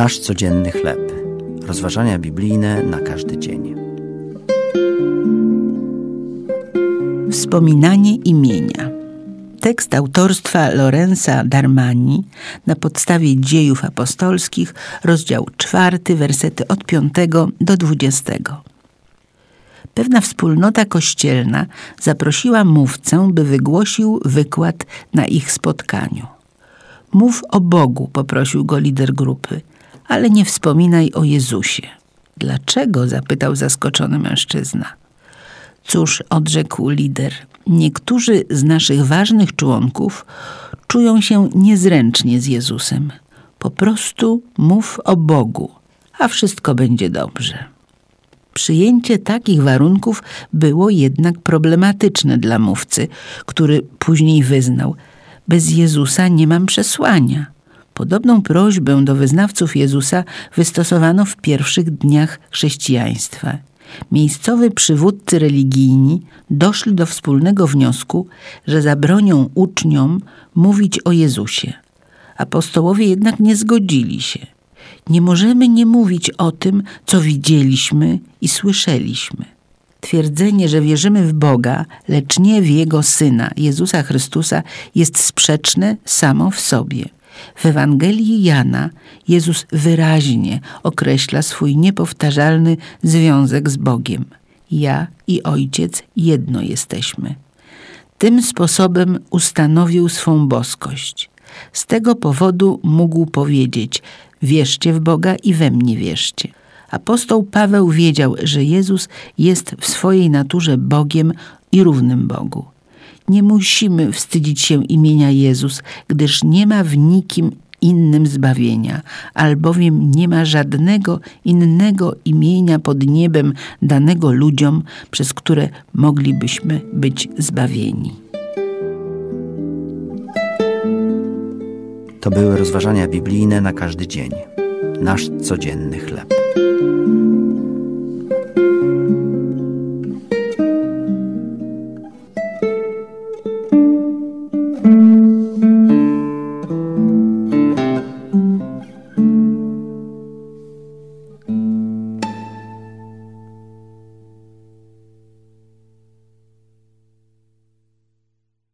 Nasz codzienny chleb. Rozważania biblijne na każdy dzień. Wspominanie imienia. Tekst autorstwa Lorenza Darmani na podstawie dziejów apostolskich, rozdział czwarty, wersety od 5 do 20. Pewna wspólnota kościelna zaprosiła mówcę, by wygłosił wykład na ich spotkaniu. Mów o Bogu, poprosił go lider grupy, ale nie wspominaj o Jezusie. Dlaczego? zapytał zaskoczony mężczyzna. Cóż, odrzekł lider, niektórzy z naszych ważnych członków czują się niezręcznie z Jezusem. Po prostu mów o Bogu, a wszystko będzie dobrze. Przyjęcie takich warunków było jednak problematyczne dla mówcy, który później wyznał: Bez Jezusa nie mam przesłania. Podobną prośbę do wyznawców Jezusa wystosowano w pierwszych dniach chrześcijaństwa. Miejscowi przywódcy religijni doszli do wspólnego wniosku, że zabronią uczniom mówić o Jezusie. Apostołowie jednak nie zgodzili się. Nie możemy nie mówić o tym, co widzieliśmy i słyszeliśmy. Twierdzenie, że wierzymy w Boga, lecz nie w Jego Syna, Jezusa Chrystusa, jest sprzeczne samo w sobie. W Ewangelii Jana Jezus wyraźnie określa swój niepowtarzalny związek z Bogiem. Ja i Ojciec jedno jesteśmy. Tym sposobem ustanowił swą boskość. Z tego powodu mógł powiedzieć: Wierzcie w Boga i we mnie wierzcie. Apostoł Paweł wiedział, że Jezus jest w swojej naturze Bogiem i równym Bogu. Nie musimy wstydzić się imienia Jezus, gdyż nie ma w nikim innym zbawienia, albowiem nie ma żadnego innego imienia pod niebem danego ludziom, przez które moglibyśmy być zbawieni. To były rozważania biblijne na każdy dzień. Nasz codzienny chleb.